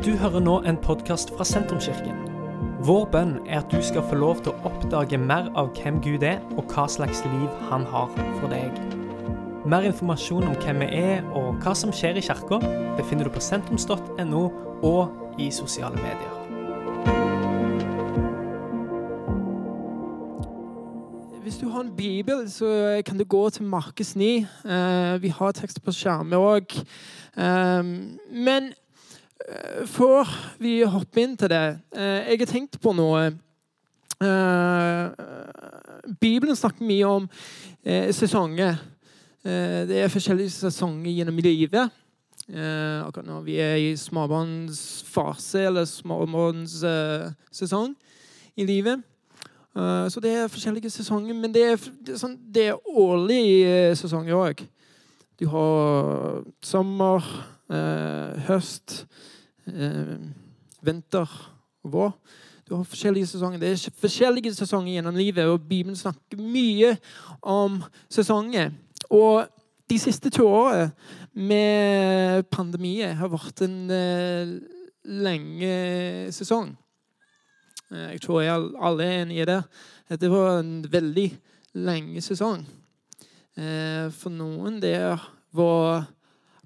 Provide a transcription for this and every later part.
Du hører nå en podkast fra Sentrumskirken. Vår bønn er at du skal få lov til å oppdage mer av hvem Gud er, og hva slags liv han har for deg. Mer informasjon om hvem vi er og hva som skjer i kirka, befinner du på sentrums.no og i sosiale medier. Hvis du har en bibel, så kan du gå til Markus 9. Eh, vi har tekster på skjermen òg. men eh, før vi hopper inn til det eh, Jeg har tenkt på noe. Eh, Bibelen snakker mye om eh, sesonger. Eh, det er forskjellige sesonger gjennom livet. Eh, akkurat når vi er i småbarnsfase eller småbarnssesong i livet. Eh, så det er forskjellige sesonger, men det er, sånn, det er årlige sesonger òg. Du har sommer, eh, høst, eh, vinter og vår. Du har forskjellige sesonger. Det er forskjellige sesonger gjennom livet, og Bibelen snakker mye om sesonger. Og de siste to årene med pandemien har vært en uh, lenge sesong. Jeg tror jeg alle er enige i det. Det var en veldig lenge sesong. For noen det var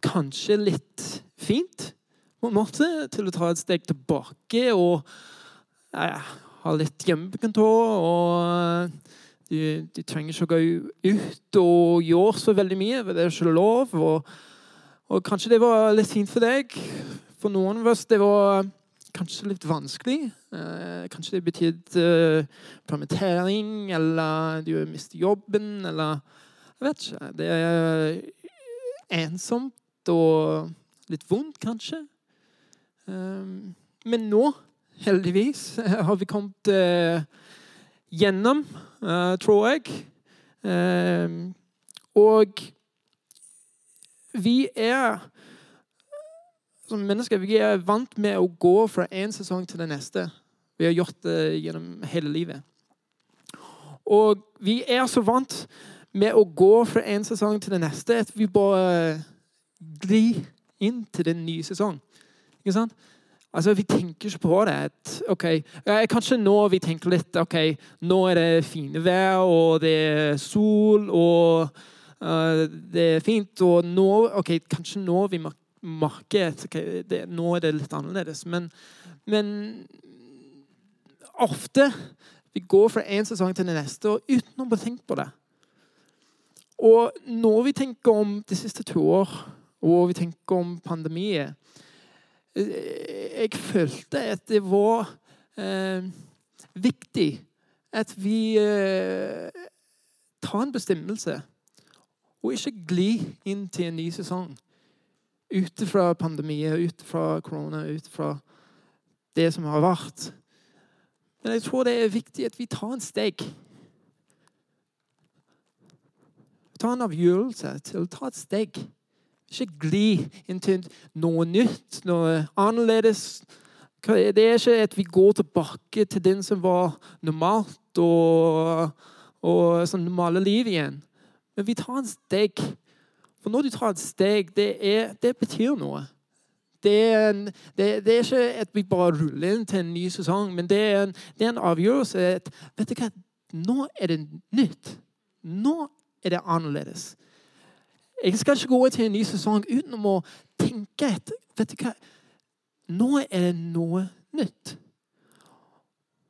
kanskje litt fint på en måte til å ta et steg tilbake og ja, ha litt hjemmekontor. og du, du, trenger ikke å gå ut og gjøre så veldig mye, for det er ikke lov. Og, og, kanskje det var litt fint for deg. For noen av oss det var kanskje litt vanskelig. Eh, kanskje det betydde eh, permittering, eller du mistet jobben, eller Jeg vet ikke. Det er ensomt og litt vondt, kanskje. Um, men nå, heldigvis, har vi kommet uh, gjennom, uh, tror jeg. Uh, og vi er som mennesker vi er vant med å gå fra én sesong til den neste. Vi har gjort det gjennom hele livet. Og vi er så vant med å gå fra en sesong til den neste at vi bare glir inn til den nye sesong. Ikke sant? Altså, Vi tenker ikke på det. At, ok, Kanskje nå vi tenker litt ok, nå er det fine vær, og det er sol, og uh, det er fint. Og nå, ok, kanskje nå vi merker at okay, det, nå er det litt annerledes. Men, men ofte vi går fra en sesong til den neste og uten å tenke på det. Og når vi tenker om de siste to år, og vi tenker om pandemien jeg følte at det var eh, viktig at vi eh, tar en bestemmelse og ikke glir inn til en ny sesong. Ut fra pandemien, ut fra korona, ut fra det som har vært. Men jeg tror det er viktig at vi tar en steg. Ta en avgjørelse til å ta et steg. Ikke gli inn til noe nytt, noe annerledes. Det er ikke at vi går tilbake til den som var normalt og, og sånn normale liv igjen. Men vi tar et steg. For når du tar et steg, det, er, det betyr noe. Det er, en, det, det er, ikke at vi bare ruller inn til en ny sesong, men det er en, det er en avgjørelse. At, vet du hva? Nå er det nytt. Nå er det annerledes. Jeg skal ikke gå til en ny sesong uten å tenke etter. Vet du hva? Nå er det noe nytt.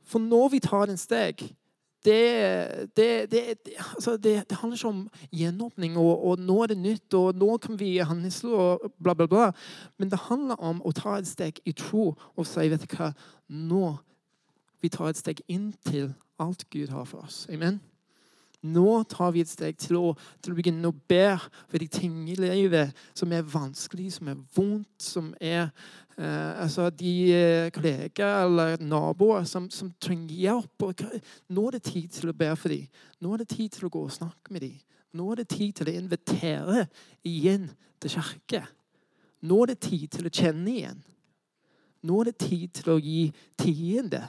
For når vi tar en steg det, det, det, altså det, handler ikke om gjenåpning, og, og, nå er det nytt, og nå kan vi handle og bla, bla, bla. Men det handler om å ta et steg i tro og si vet du hva, nå vi tar et steg inn til alt Gud har for oss. Amen. Nå tar vi et steg til å, til å begynne å be for de ting i livet som er vanskelig, som er vondt, som er eh, altså de eh, kollegaer eller naboer som, som, trenger hjelp. Og, nå er det tid til å be for dem. Nå er det tid til å gå og snakke med dem. Nå er det tid til å invitere igjen til kirke. Nå er det tid til å kjenne igjen. Nå er det tid til å gi tiende.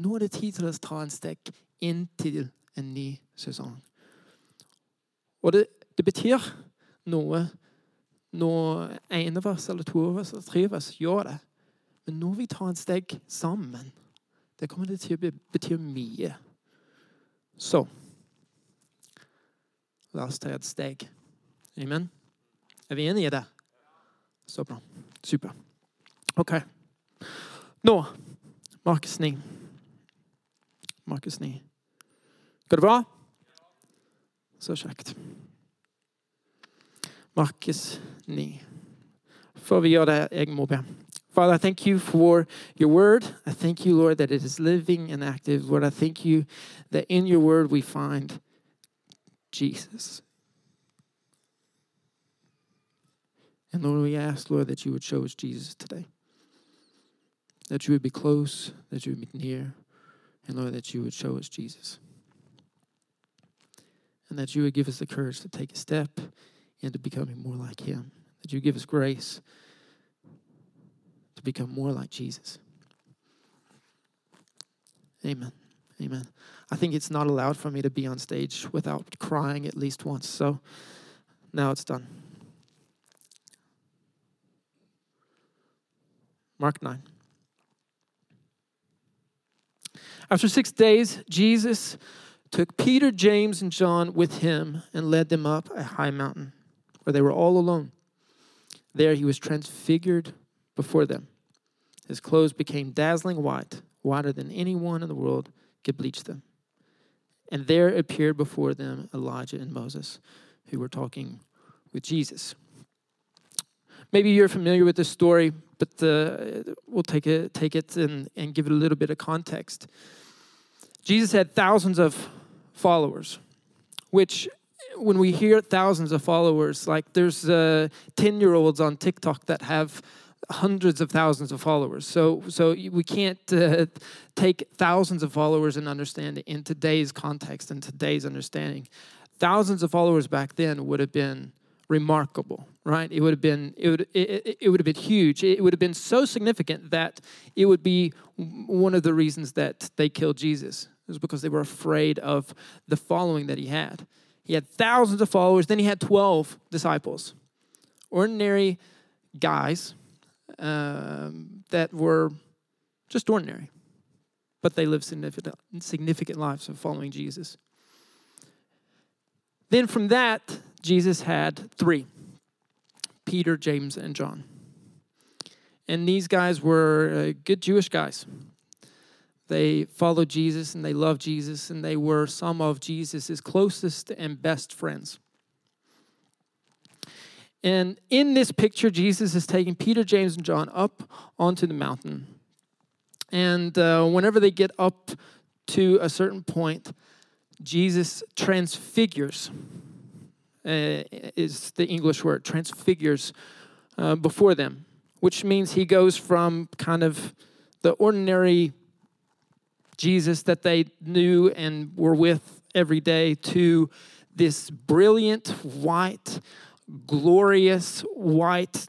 Nå er det tid til å ta en steg inn til en ny sesong. Og det, det betyr noe når ene av oss eller to av oss eller tre av oss gjør det. Men når vi tar et steg sammen, det kommer til å bety mye. Så La oss ta et steg. Amen. Er vi enige i det? Så bra. Super. OK. Nå Markus 9. Markus 9. Går det bra? Så kjekt. Markus 9. Før vi gjør det, jeg må be. Father, I thank you for your word. I thank you, Lord, that it is living and active. Lord, I thank you that in your word we find Jesus. And Lord, we ask, Lord, that you would show us Jesus today. That you would be close, that you would be near, and Lord, that you would show us Jesus. And that you would give us the courage to take a step into becoming more like him. That you give us grace to become more like Jesus. Amen. Amen. I think it's not allowed for me to be on stage without crying at least once. So now it's done. Mark 9. After six days, Jesus took Peter, James, and John with him and led them up a high mountain where they were all alone. There he was transfigured before them. His clothes became dazzling white, whiter than anyone in the world could bleach them. And there appeared before them Elijah and Moses, who were talking with Jesus. Maybe you're familiar with this story, but uh, we'll take it, take it and, and give it a little bit of context. Jesus had thousands of followers, which when we hear thousands of followers, like there's uh, 10 year olds on TikTok that have hundreds of thousands of followers. So, so we can't uh, take thousands of followers and understand it in today's context and today's understanding. Thousands of followers back then would have been remarkable, right? It would have been it would it, it would have been huge. It would have been so significant that it would be one of the reasons that they killed Jesus. It was because they were afraid of the following that he had. He had thousands of followers. Then he had 12 disciples, ordinary guys um, that were just ordinary, but they lived significant, significant lives of following Jesus. Then from that, Jesus had three Peter, James, and John. And these guys were uh, good Jewish guys. They followed Jesus and they loved Jesus, and they were some of Jesus' closest and best friends. And in this picture, Jesus is taking Peter, James, and John up onto the mountain. And uh, whenever they get up to a certain point, Jesus transfigures, uh, is the English word, transfigures uh, before them, which means he goes from kind of the ordinary Jesus that they knew and were with every day to this brilliant white glorious, white,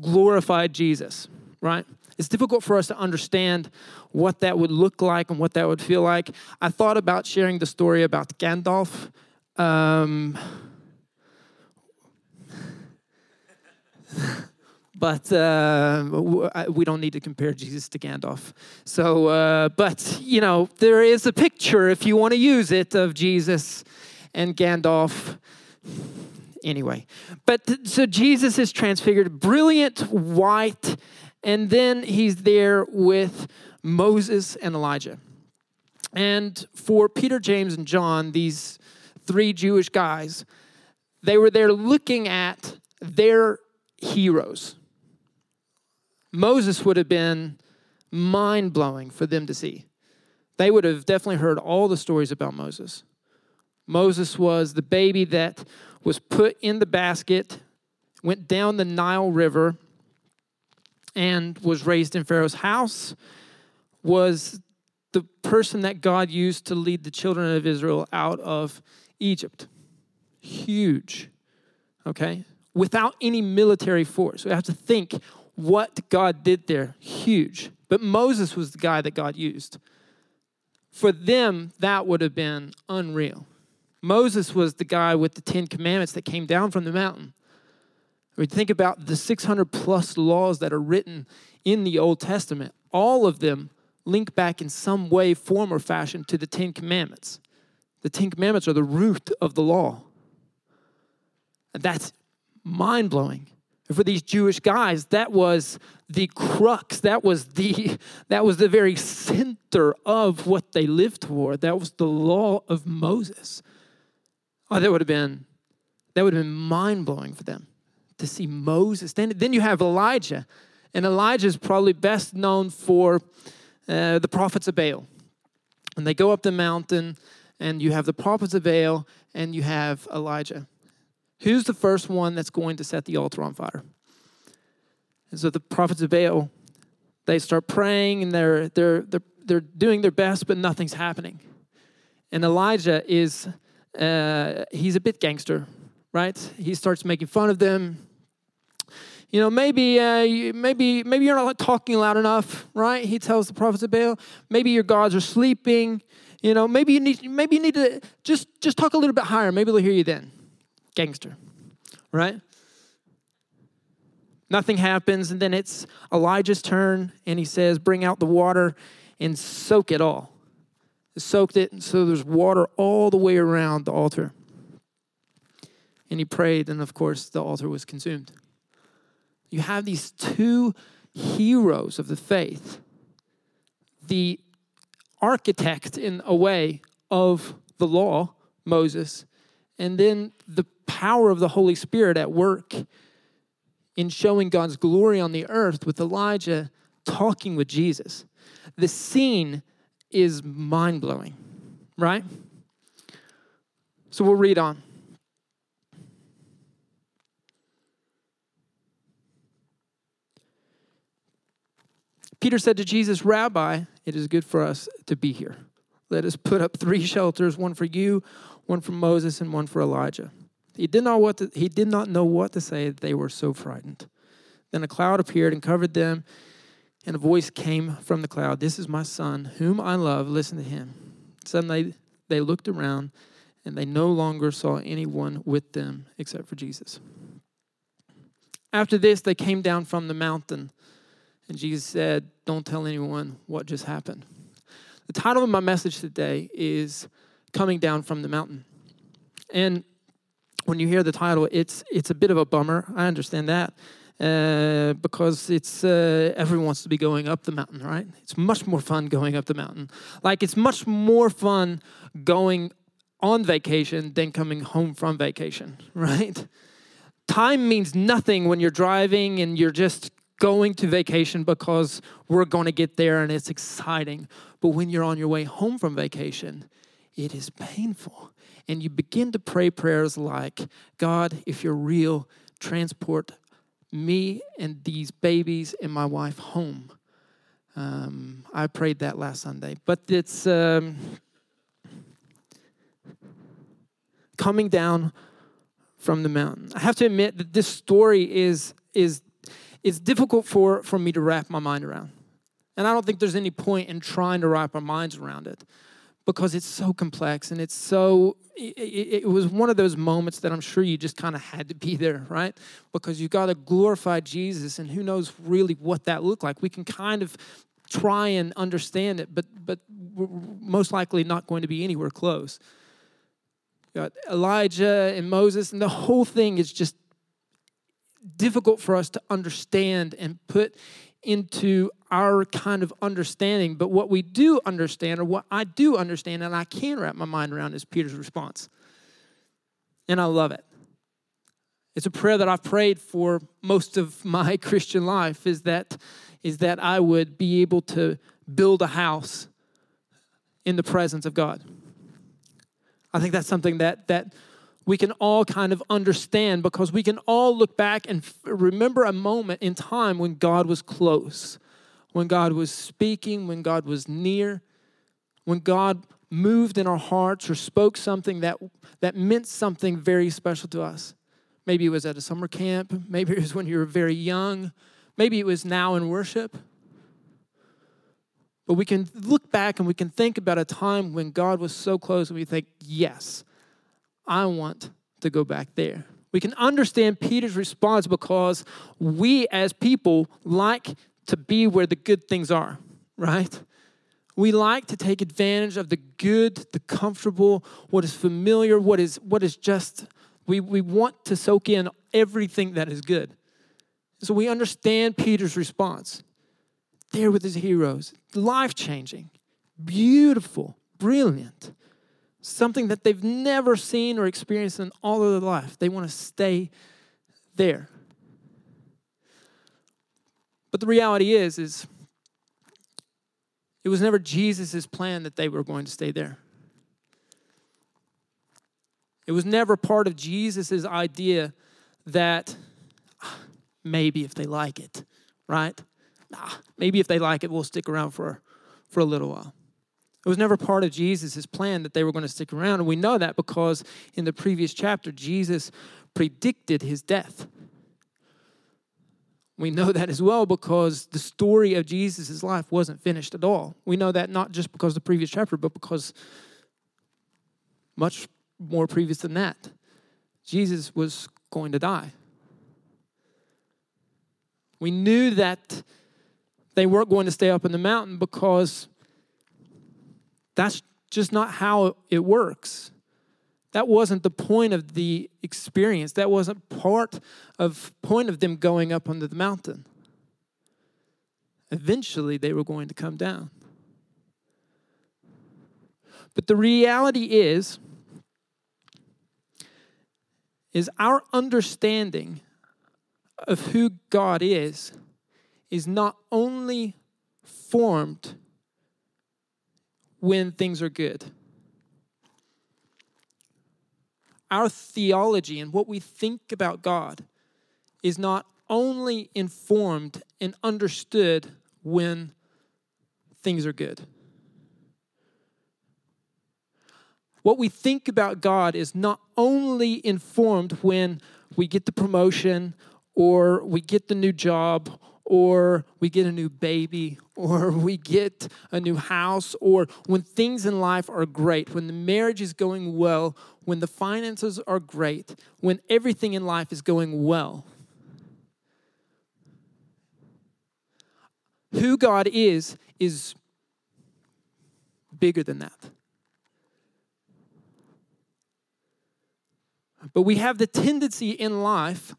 glorified Jesus, right? It's difficult for us to understand what that would look like and what that would feel like. I thought about sharing the story about Gandalf. Um, but uh, we don't need to compare Jesus to Gandalf. So, uh, but you know, there is a picture if you want to use it of Jesus and Gandalf. Anyway, but so Jesus is transfigured, brilliant white, and then he's there with Moses and Elijah. And for Peter, James, and John, these three Jewish guys, they were there looking at their heroes. Moses would have been mind blowing for them to see. They would have definitely heard all the stories about Moses. Moses was the baby that was put in the basket, went down the Nile River, and was raised in Pharaoh's house, was the person that God used to lead the children of Israel out of Egypt. Huge, okay? Without any military force. We have to think what God did there. Huge. But Moses was the guy that God used. For them, that would have been unreal. Moses was the guy with the Ten Commandments that came down from the mountain. We think about the 600 plus laws that are written in the Old Testament. All of them link back in some way, form, or fashion to the Ten Commandments. The Ten Commandments are the root of the law. And that's mind blowing. And for these Jewish guys, that was the crux. That was the that was the very center of what they lived toward. That was the law of Moses. Oh, that would have been that would have been mind blowing for them to see Moses. Then, then you have Elijah, and Elijah is probably best known for uh, the prophets of Baal. And they go up the mountain, and you have the prophets of Baal, and you have Elijah. Who's the first one that's going to set the altar on fire? And so the prophets of Baal, they start praying and they're, they're, they're, they're doing their best, but nothing's happening. And Elijah is, uh, he's a bit gangster, right? He starts making fun of them. You know, maybe, uh, maybe, maybe you're not talking loud enough, right? He tells the prophets of Baal. Maybe your gods are sleeping. You know, maybe you need, maybe you need to just, just talk a little bit higher. Maybe they'll hear you then gangster, right? Nothing happens, and then it's Elijah's turn, and he says, Bring out the water and soak it all. Soaked it, and so there's water all the way around the altar. And he prayed, and of course, the altar was consumed. You have these two heroes of the faith the architect, in a way, of the law, Moses, and then the power of the Holy Spirit at work in showing God's glory on the earth with Elijah talking with Jesus. The scene is mind blowing, right? So we'll read on. Peter said to Jesus, Rabbi, it is good for us to be here. Let us put up three shelters one for you, one for Moses, and one for Elijah. He did not what to, he did not know what to say. They were so frightened. Then a cloud appeared and covered them, and a voice came from the cloud. This is my son, whom I love. Listen to him. Suddenly they looked around, and they no longer saw anyone with them except for Jesus. After this, they came down from the mountain, and Jesus said, "Don't tell anyone what just happened." The title of my message today is "Coming Down from the Mountain," and when you hear the title, it's it's a bit of a bummer. I understand that uh, because it's uh, everyone wants to be going up the mountain, right? It's much more fun going up the mountain. Like it's much more fun going on vacation than coming home from vacation, right? Time means nothing when you're driving and you're just going to vacation because we're going to get there and it's exciting. But when you're on your way home from vacation, it is painful and you begin to pray prayers like, God, if you're real, transport me and these babies and my wife home. Um, I prayed that last Sunday, but it's um, coming down from the mountain. I have to admit that this story is is is difficult for for me to wrap my mind around, and I don't think there's any point in trying to wrap our minds around it because it's so complex and it's so it, it, was one of those moments that i'm sure you just kind of had to be there right? Because you got to glorify jesus and who knows really what that looked like. We can kind of try and understand it but but most likely not going to be anywhere close. Elijah and moses and the whole thing is just difficult for us to understand and put into our kind of understanding. But what we do understand, or what I do understand, and I can wrap my mind around, is Peter's response. And I love it. It's a prayer that I've prayed for most of my Christian life is that, is that I would be able to build a house in the presence of God. I think that's something that, that we can all kind of understand because we can all look back and f- remember a moment in time when God was close, when God was speaking, when God was near, when God moved in our hearts or spoke something that, that meant something very special to us. Maybe it was at a summer camp, maybe it was when you were very young, maybe it was now in worship. But we can look back and we can think about a time when God was so close and we think, yes, I want to go back there We can understand Peter's response because we as people like to be where the good things are, right? We like to take advantage of the good, the comfortable, what is familiar, what is what is just we, we want to soak in everything that is good. So we understand Peter's response. There with his heroes, life changing, beautiful, brilliant something that they've never seen or experienced in all of their life. They want to stay there. But the reality is is it was never Jesus' plan that they were going to stay there. It was never part of Jesus' idea that ah, maybe if they like it, right? Nah, maybe if they like it, we'll stick around for, for a little while. It was never part of Jesus' plan that they were going to stick around. And we know that because in the previous chapter, Jesus predicted his death. We know that as well because the story of Jesus' life wasn't finished at all. We know that not just because the previous chapter, but because much more previous than that. Jesus was going to die. We knew that they weren't going to stay up in the mountain because that's just not how it works. That wasn't the point of the experience. That wasn't part of point of them going up onto the mountain. Eventually they were going to come down. But the reality is is our understanding of who God is is not only formed when things are good. Our theology and what we think about God is not only informed and understood when things are good. What we think about God is not only informed when we get the promotion or we get the new job or we get a new baby, or we get a new house, or when things in life are great, when the marriage is going well, when the finances are great, when everything in life is going well. Who God is, is bigger than that. But we have the tendency in life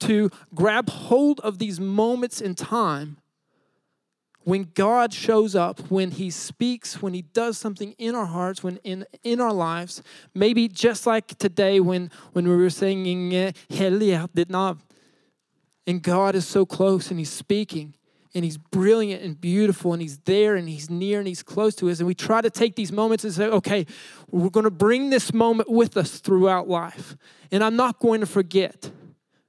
to grab hold of these moments in time when God shows up, when He speaks, when He does something in our hearts, when in, in our lives, maybe just like today when, when we were singing eh, Heliga ditt namn, and God is so close and He's speaking and He's brilliant and beautiful and He's there and He's near and He's close to us. And we try to take these moments and say, okay, we're going to bring this moment with us throughout life. And I'm not going to forget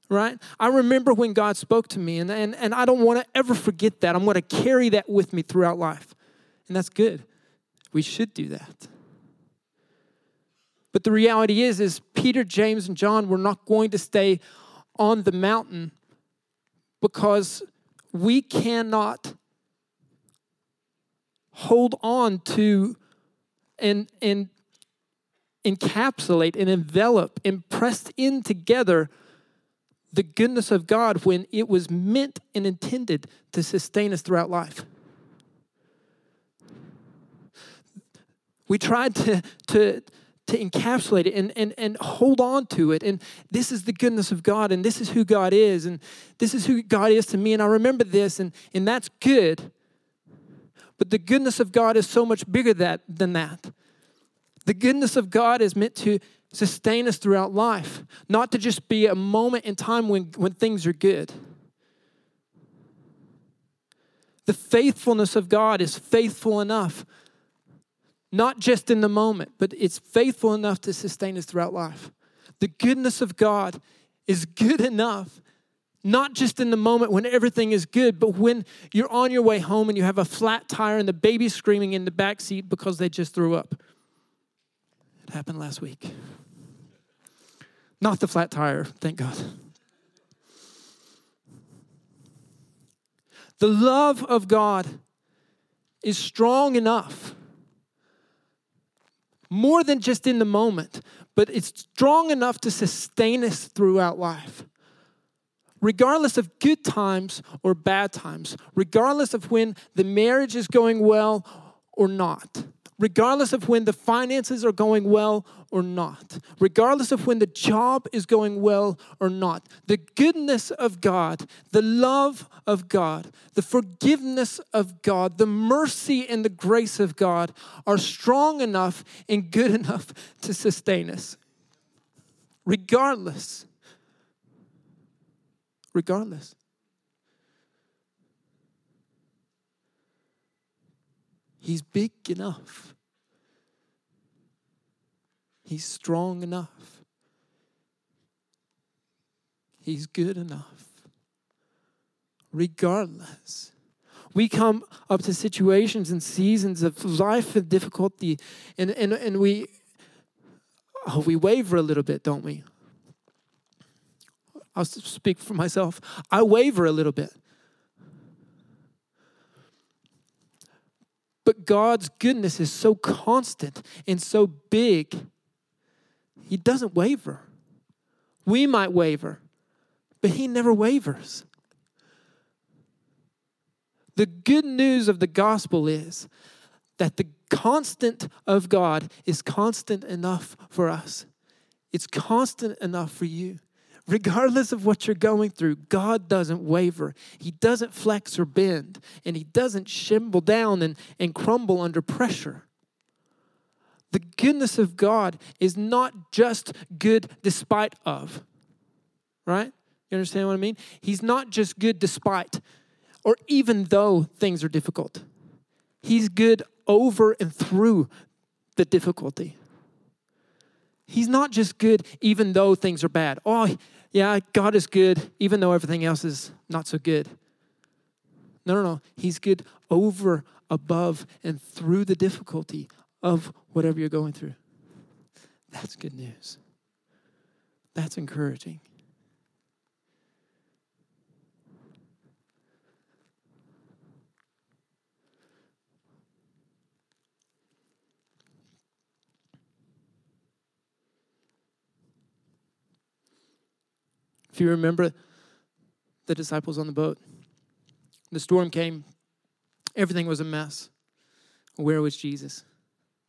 right? I remember when God spoke to me, and, and, and I don't want to ever forget that. I'm going to carry that with me throughout life. And that's good. We should do that. But the reality is, is Peter, James, and John were not going to stay on the mountain because we cannot hold on to and, and encapsulate and envelop and press in together the goodness of God when it was meant and intended to sustain us throughout life. We tried to, to, to encapsulate it and, and, and hold on to it. And this is the goodness of God, and this is who God is, and this is who God is to me. And I remember this, and, and that's good. But the goodness of God is so much bigger that, than that. The goodness of God is meant to sustain us throughout life, not to just be a moment in time when, when things are good. The faithfulness of God is faithful enough, not just in the moment, but it's faithful enough to sustain us throughout life. The goodness of God is good enough, not just in the moment when everything is good, but when you're on your way home and you have a flat tire and the baby's screaming in the back seat because they just threw up. It happened last week. Not the flat tire, thank God. The love of God is strong enough, more than just in the moment, but it's strong enough to sustain us throughout life. Regardless of good times or bad times, regardless of when the marriage is going well or not, regardless of when the finances are going well or not, regardless of when the job is going well or not, the goodness of God, the love of God, the forgiveness of God, the mercy and the grace of God are strong enough and good enough to sustain us. Regardless. Regardless. He's big enough. He's strong enough. He's good enough. Regardless. We come up to situations and seasons of life and difficulty, and, and, and we, oh, we waver a little bit, don't we? I'll speak for myself. I waver a little bit. But God's goodness is so constant and so big, He doesn't waver. We might waver, but He never wavers. The good news of the gospel is that the constant of God is constant enough for us. It's constant enough for you regardless of what you're going through, God doesn't waver. He doesn't flex or bend, and He doesn't shimble down and, and crumble under pressure. The goodness of God is not just good despite of, right? You understand what I mean? He's not just good despite or even though things are difficult. He's good over and through the difficulty. He's not just good even though things are bad. Oh, yeah, God is good, even though everything else is not so good. No, no, no. He's good over, above, and through the difficulty of whatever you're going through. That's good news. That's encouraging. If you remember the disciples on the boat, the storm came, everything was a mess. Where was Jesus?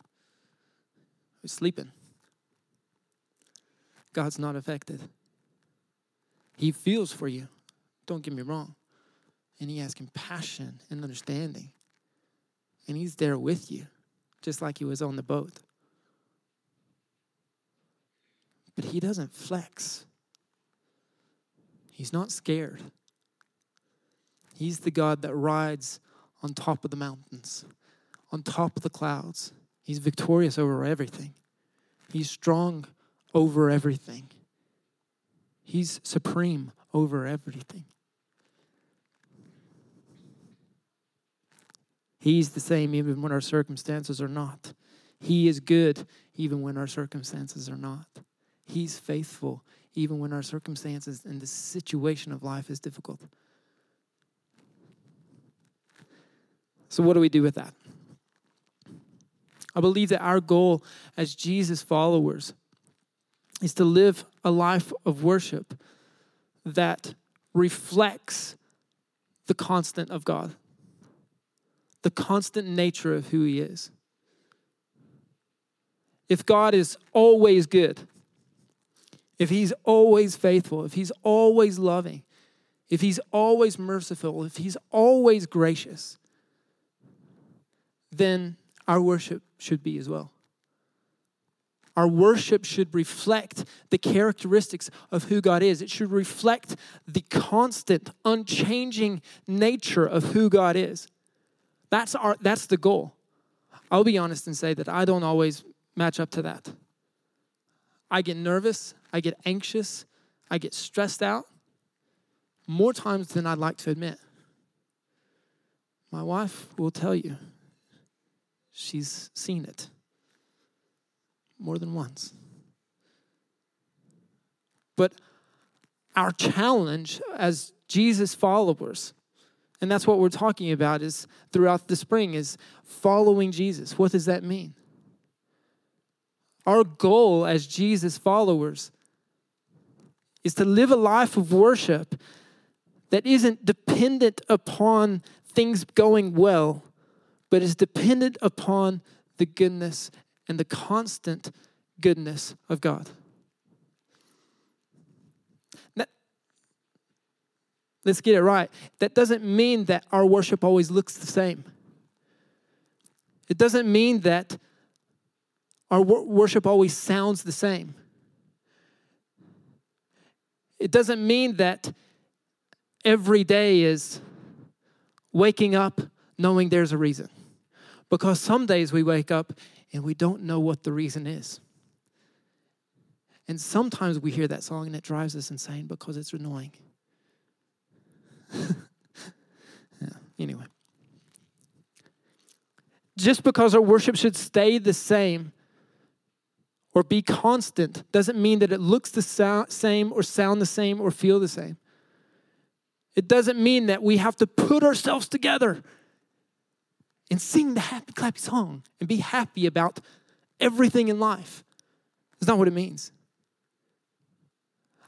He was sleeping. God's not affected. He feels for you. Don't get me wrong. And he has compassion and understanding. And he's there with you, just like he was on the boat. But he doesn't flex. He's not scared. He's the God that rides on top of the mountains, on top of the clouds. He's victorious over everything. He's strong over everything. He's supreme over everything. He's the same even when our circumstances are not. He is good even when our circumstances are not. He's faithful even when our circumstances and the situation of life is difficult. So, what do we do with that? I believe that our goal as Jesus followers is to live a life of worship that reflects the constant of God, the constant nature of who He is. If God is always good, if he's always faithful, if he's always loving, if he's always merciful, if he's always gracious, then our worship should be as well. Our worship should reflect the characteristics of who God is. It should reflect the constant, unchanging nature of who God is. That's, our, that's the goal. I'll be honest and say that I don't always match up to that. I get nervous, I get anxious, I get stressed out more times than I'd like to admit. My wife will tell you she's seen it more than once. But our challenge as Jesus followers, and that's what we're talking about is throughout the spring is following Jesus. What does that mean? Our goal as Jesus followers is to live a life of worship that isn't dependent upon things going well, but is dependent upon the goodness and the constant goodness of God. Now, let's get it right. That doesn't mean that our worship always looks the same. It doesn't mean that our worship always sounds the same. It doesn't mean that every day is waking up knowing there's a reason. Because some days we wake up and we don't know what the reason is. And sometimes we hear that song and it drives us insane because it's annoying. yeah, anyway. Just because our worship should stay the same or be constant doesn't mean that it looks the same or sound the same or feel the same. It doesn't mean that we have to put ourselves together and sing the happy clappy song and be happy about everything in life. That's not what it means.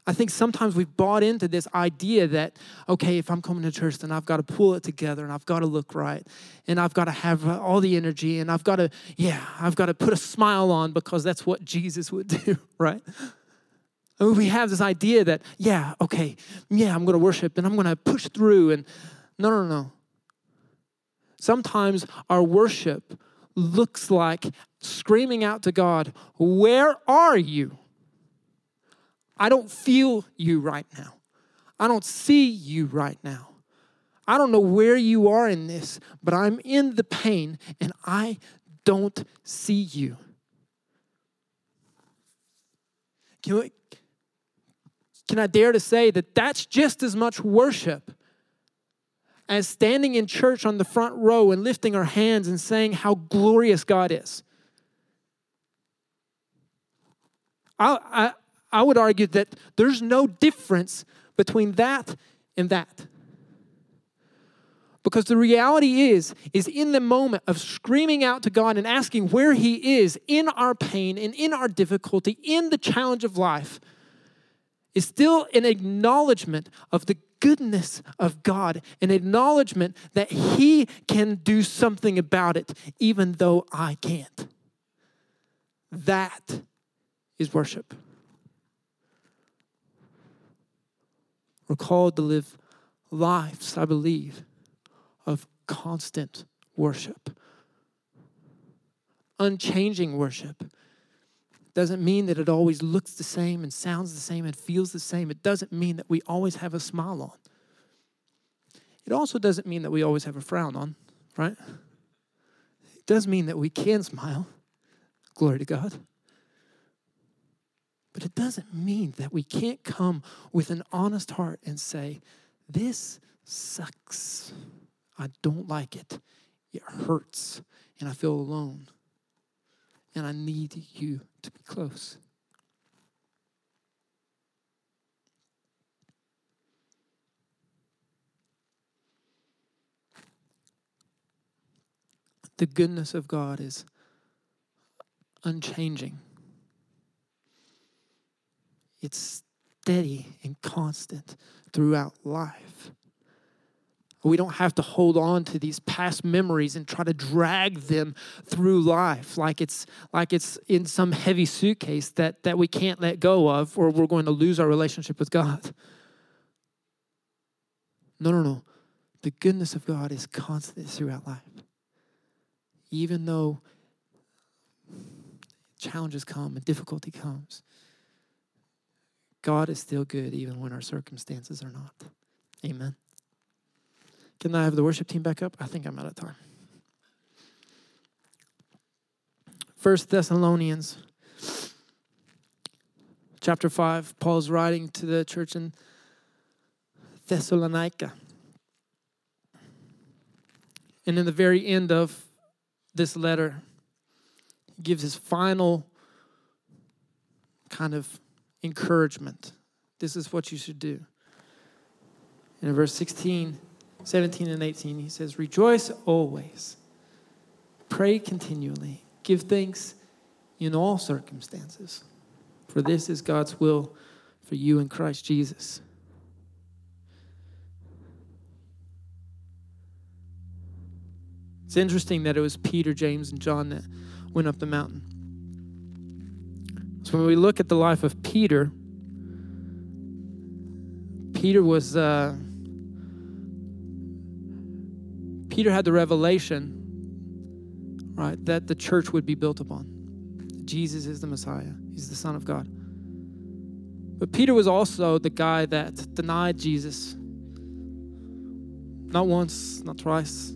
I think sometimes we've bought into this idea that, okay, if I'm coming to church, then I've got to pull it together and I've got to look right and I've got to have uh, all the energy and I've got to, yeah, I've got to put a smile on because that's what Jesus would do, right? And we have this idea that, yeah, okay, yeah, I'm going to worship and I'm going to push through. And no, no, no. Sometimes our worship looks like screaming out to God, Where are you? I don't feel you right now. I don't see you right now. I don't know where you are in this, but I'm in the pain and I don't see you. Can, we, can I dare to say that that's just as much worship as standing in church on the front row and lifting our hands and saying how glorious God is? I, I, I would argue that there's no difference between that and that. Because the reality is, is in the moment of screaming out to God and asking where He is in our pain and in our difficulty, in the challenge of life, is still an acknowledgement of the goodness of God, an acknowledgement that He can do something about it, even though I can't. That is worship. We're called to live lives, I believe, of constant worship. Unchanging worship doesn't mean that it always looks the same and sounds the same and feels the same. It doesn't mean that we always have a smile on. It also doesn't mean that we always have a frown on, right? It does mean that we can smile. Glory to God. But it doesn't mean that we can't come with an honest heart and say, This sucks. I don't like it. It hurts. And I feel alone. And I need you to be close. The goodness of God is unchanging. It's steady and constant throughout life. We don't have to hold on to these past memories and try to drag them through life like it's like it's in some heavy suitcase that, that we can't let go of or we're going to lose our relationship with God. No, no, no. The goodness of God is constant throughout life. Even though challenges come and difficulty comes, God is still good even when our circumstances are not. Amen. Can I have the worship team back up? I think I'm out of time. First Thessalonians chapter 5, Paul's writing to the church in Thessalonica. And in the very end of this letter, he gives his final kind of encouragement. This is what you should do. In verse 16, 17, and 18, he says, Rejoice always, pray continually, give thanks in all circumstances. For this is God's will for you in Christ Jesus. It's interesting that it was Peter, James, and John that went up the mountain. When we look at the life of Peter, Peter was uh, Peter had the revelation, right, that the church would be built upon. Jesus is the Messiah. He's the Son of God. But Peter was also the guy that denied Jesus not once, not twice,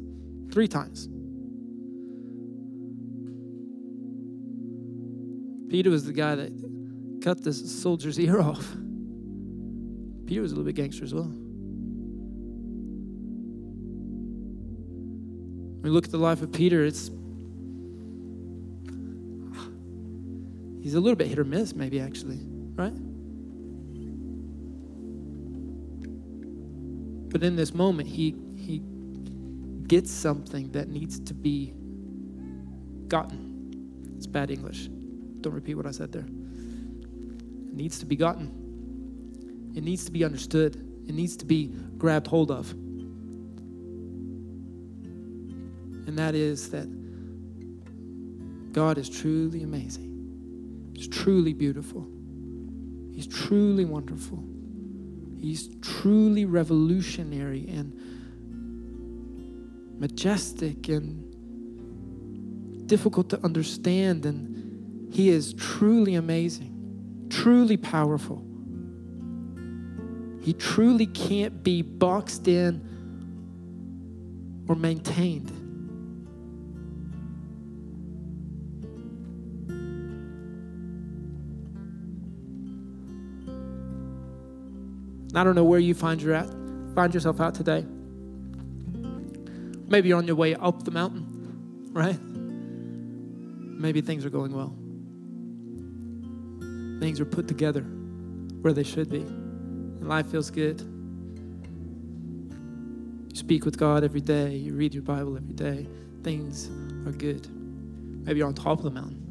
three times. Peter was the guy that cut the soldier's ear off. Peter was a little bit gangster as well. When we look at the life of Peter, it's he's a little bit hit or miss, maybe actually, right? But in this moment, he he gets something that needs to be gotten. It's bad English. Don't repeat what I said there. It needs to be gotten. It needs to be understood. It needs to be grabbed hold of. And that is that God is truly amazing. He's truly beautiful. He's truly wonderful. He's truly revolutionary and majestic and difficult to understand. And He is truly amazing, truly powerful. He truly can't be boxed in or maintained. I don't know where you find your at, find yourself out today. Maybe you're on your way up the mountain, right? Maybe things are going well. Things are put together where they should be. And life feels good. You speak with God every day, you read your Bible every day. Things are good. Maybe you're on top of the mountain.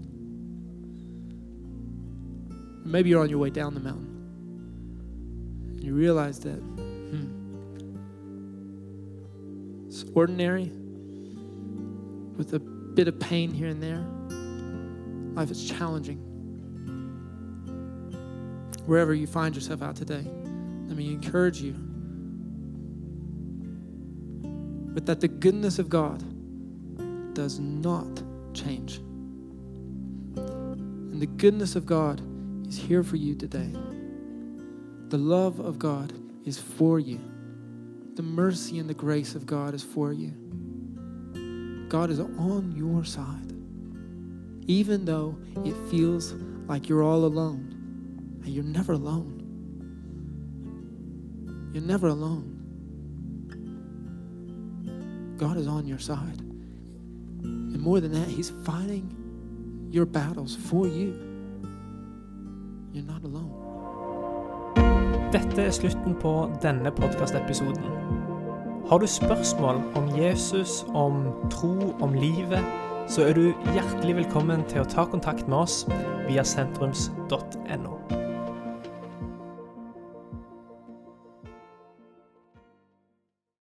Maybe you're on your way down the mountain you realize that hmm, it's ordinary with a bit of pain here and there. Life is challenging. Wherever you find yourself out today, let me encourage you but that the goodness of God does not change. And the goodness of God is here for you today. The love of God is for you. The mercy and the grace of God is for you. God is on your side. Even though it feels like you're all alone, and you're never alone. You're never alone. God is on your side. And more than that, He's fighting your battles for you. You're not alone. Dette er slutten på denne podkastepisoden. Har du spørsmål om Jesus, om tro, om livet, så er du hjertelig velkommen til å ta kontakt med oss via sentrums.no.